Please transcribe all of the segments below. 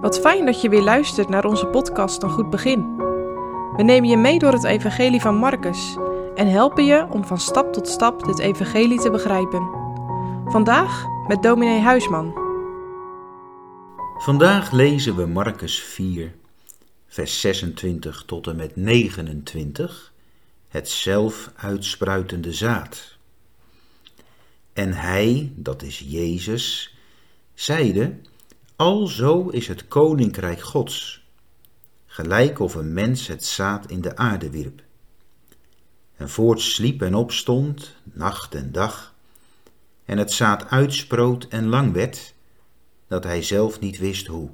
Wat fijn dat je weer luistert naar onze podcast Een Goed Begin. We nemen je mee door het Evangelie van Marcus en helpen je om van stap tot stap dit Evangelie te begrijpen. Vandaag met dominee Huisman. Vandaag lezen we Marcus 4, vers 26 tot en met 29, het zelf uitspruitende zaad. En hij, dat is Jezus, zeide Alzo is het koninkrijk Gods, gelijk of een mens het zaad in de aarde wierp. En voorts sliep en opstond, nacht en dag, en het zaad uitsproot en lang werd, dat hij zelf niet wist hoe.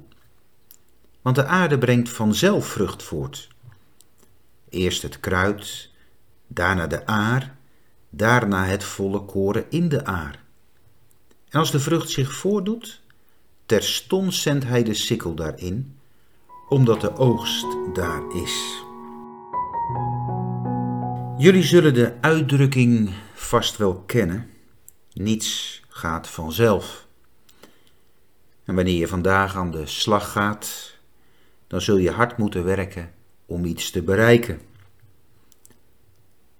Want de aarde brengt vanzelf vrucht voort. Eerst het kruid, daarna de aar, daarna het volle koren in de aar. En als de vrucht zich voordoet, Terstond zendt hij de sikkel daarin, omdat de oogst daar is. Jullie zullen de uitdrukking vast wel kennen: niets gaat vanzelf. En wanneer je vandaag aan de slag gaat, dan zul je hard moeten werken om iets te bereiken.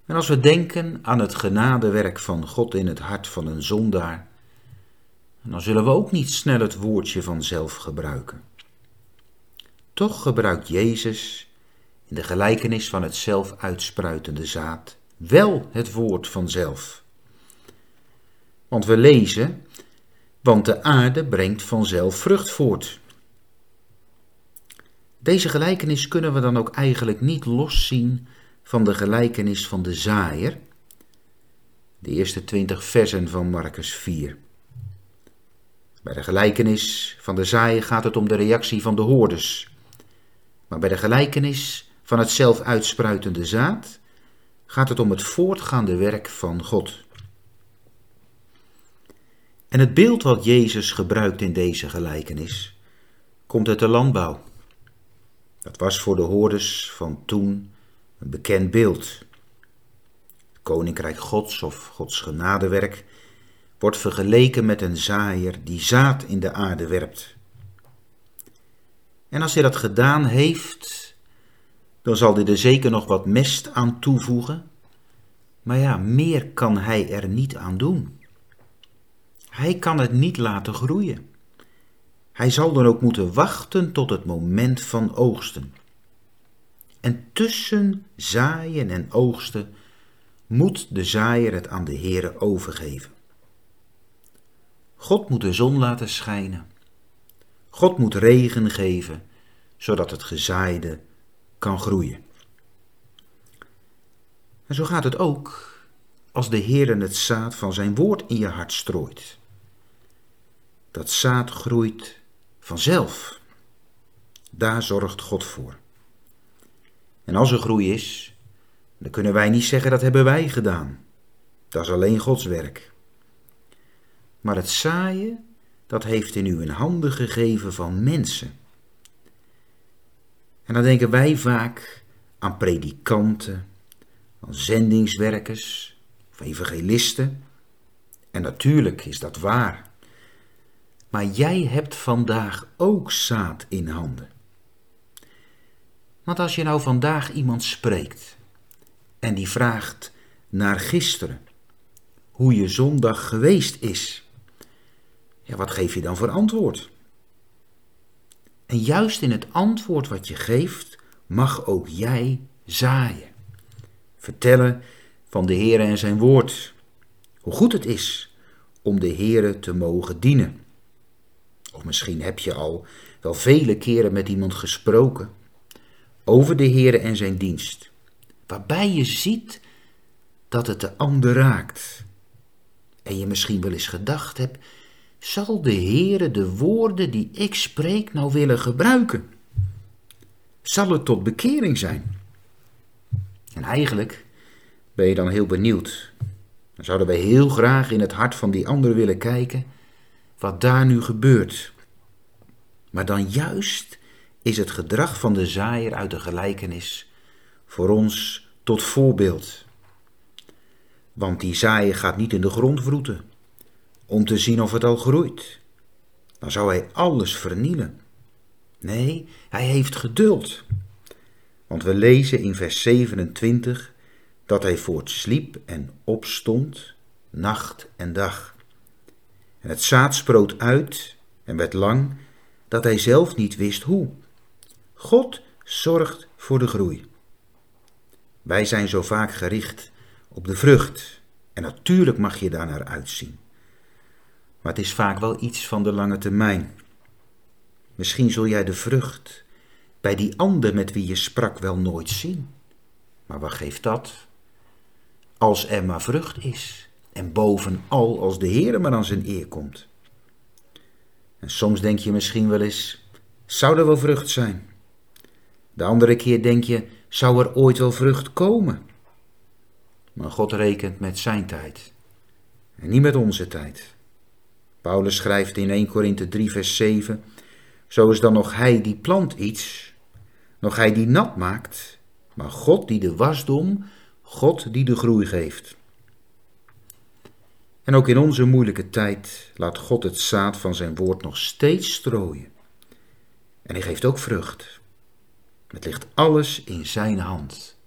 En als we denken aan het genadewerk van God in het hart van een zondaar, dan zullen we ook niet snel het woordje vanzelf gebruiken. Toch gebruikt Jezus in de gelijkenis van het zelf uitspruitende zaad wel het woord vanzelf. Want we lezen, want de aarde brengt vanzelf vrucht voort. Deze gelijkenis kunnen we dan ook eigenlijk niet loszien van de gelijkenis van de zaaier, de eerste twintig versen van Marcus 4. Bij de gelijkenis van de zaaier gaat het om de reactie van de hoorders. Maar bij de gelijkenis van het zelf uitspruitende zaad gaat het om het voortgaande werk van God. En het beeld wat Jezus gebruikt in deze gelijkenis komt uit de landbouw. Dat was voor de hoorders van toen een bekend beeld. Het koninkrijk Gods of Gods genadewerk wordt vergeleken met een zaaier die zaad in de aarde werpt. En als hij dat gedaan heeft, dan zal hij er zeker nog wat mest aan toevoegen. Maar ja, meer kan hij er niet aan doen. Hij kan het niet laten groeien. Hij zal dan ook moeten wachten tot het moment van oogsten. En tussen zaaien en oogsten moet de zaaier het aan de Heere overgeven. God moet de zon laten schijnen. God moet regen geven, zodat het gezaaide kan groeien. En zo gaat het ook als de Heer het zaad van zijn woord in je hart strooit. Dat zaad groeit vanzelf. Daar zorgt God voor. En als er groei is, dan kunnen wij niet zeggen dat hebben wij gedaan. Dat is alleen Gods werk. Maar het zaaien, dat heeft in handen gegeven van mensen. En dan denken wij vaak aan predikanten, aan zendingswerkers of evangelisten. En natuurlijk is dat waar. Maar jij hebt vandaag ook zaad in handen. Want als je nou vandaag iemand spreekt en die vraagt naar gisteren, hoe je zondag geweest is, ja, wat geef je dan voor antwoord? En juist in het antwoord wat je geeft, mag ook jij zaaien. Vertellen van de Heer en zijn woord. Hoe goed het is om de Heer te mogen dienen. Of misschien heb je al wel vele keren met iemand gesproken over de Heer en zijn dienst. Waarbij je ziet dat het de ander raakt. En je misschien wel eens gedacht hebt, zal de Heere de woorden die ik spreek nou willen gebruiken? Zal het tot bekering zijn? En eigenlijk ben je dan heel benieuwd. Dan zouden wij heel graag in het hart van die ander willen kijken wat daar nu gebeurt. Maar dan juist is het gedrag van de zaaier uit de gelijkenis voor ons tot voorbeeld. Want die zaaier gaat niet in de grond vroeten om te zien of het al groeit. Dan zou hij alles vernielen. Nee, hij heeft geduld. Want we lezen in vers 27 dat hij voortsliep en opstond, nacht en dag. En het zaad sproot uit en werd lang, dat hij zelf niet wist hoe. God zorgt voor de groei. Wij zijn zo vaak gericht op de vrucht en natuurlijk mag je daar naar uitzien. Maar het is vaak wel iets van de lange termijn. Misschien zul jij de vrucht bij die ander met wie je sprak wel nooit zien. Maar wat geeft dat? Als er maar vrucht is en bovenal als de Heer maar aan zijn eer komt. En soms denk je misschien wel eens, zou er wel vrucht zijn? De andere keer denk je, zou er ooit wel vrucht komen? Maar God rekent met zijn tijd en niet met onze tijd. Paulus schrijft in 1 Korinthe 3 vers 7, zo is dan nog hij die plant iets, nog hij die nat maakt, maar God die de wasdom, God die de groei geeft. En ook in onze moeilijke tijd laat God het zaad van zijn woord nog steeds strooien. En hij geeft ook vrucht. Het ligt alles in zijn hand.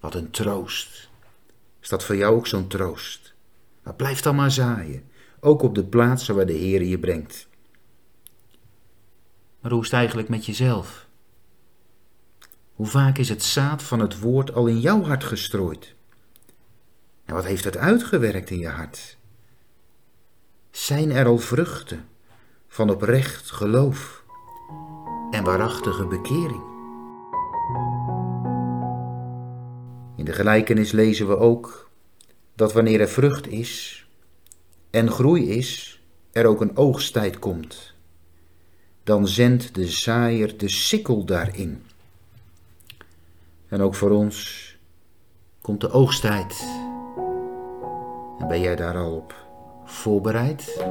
Wat een troost. Is dat voor jou ook zo'n troost? Maar blijf dan maar zaaien, ook op de plaatsen waar de Heer je brengt. Maar hoe is het eigenlijk met jezelf? Hoe vaak is het zaad van het woord al in jouw hart gestrooid? En wat heeft het uitgewerkt in je hart? Zijn er al vruchten van oprecht geloof en waarachtige bekering? In de gelijkenis lezen we ook dat wanneer er vrucht is en groei is, er ook een oogsttijd komt. Dan zendt de zaaier de sikkel daarin. En ook voor ons komt de oogsttijd. En ben jij daar al op voorbereid?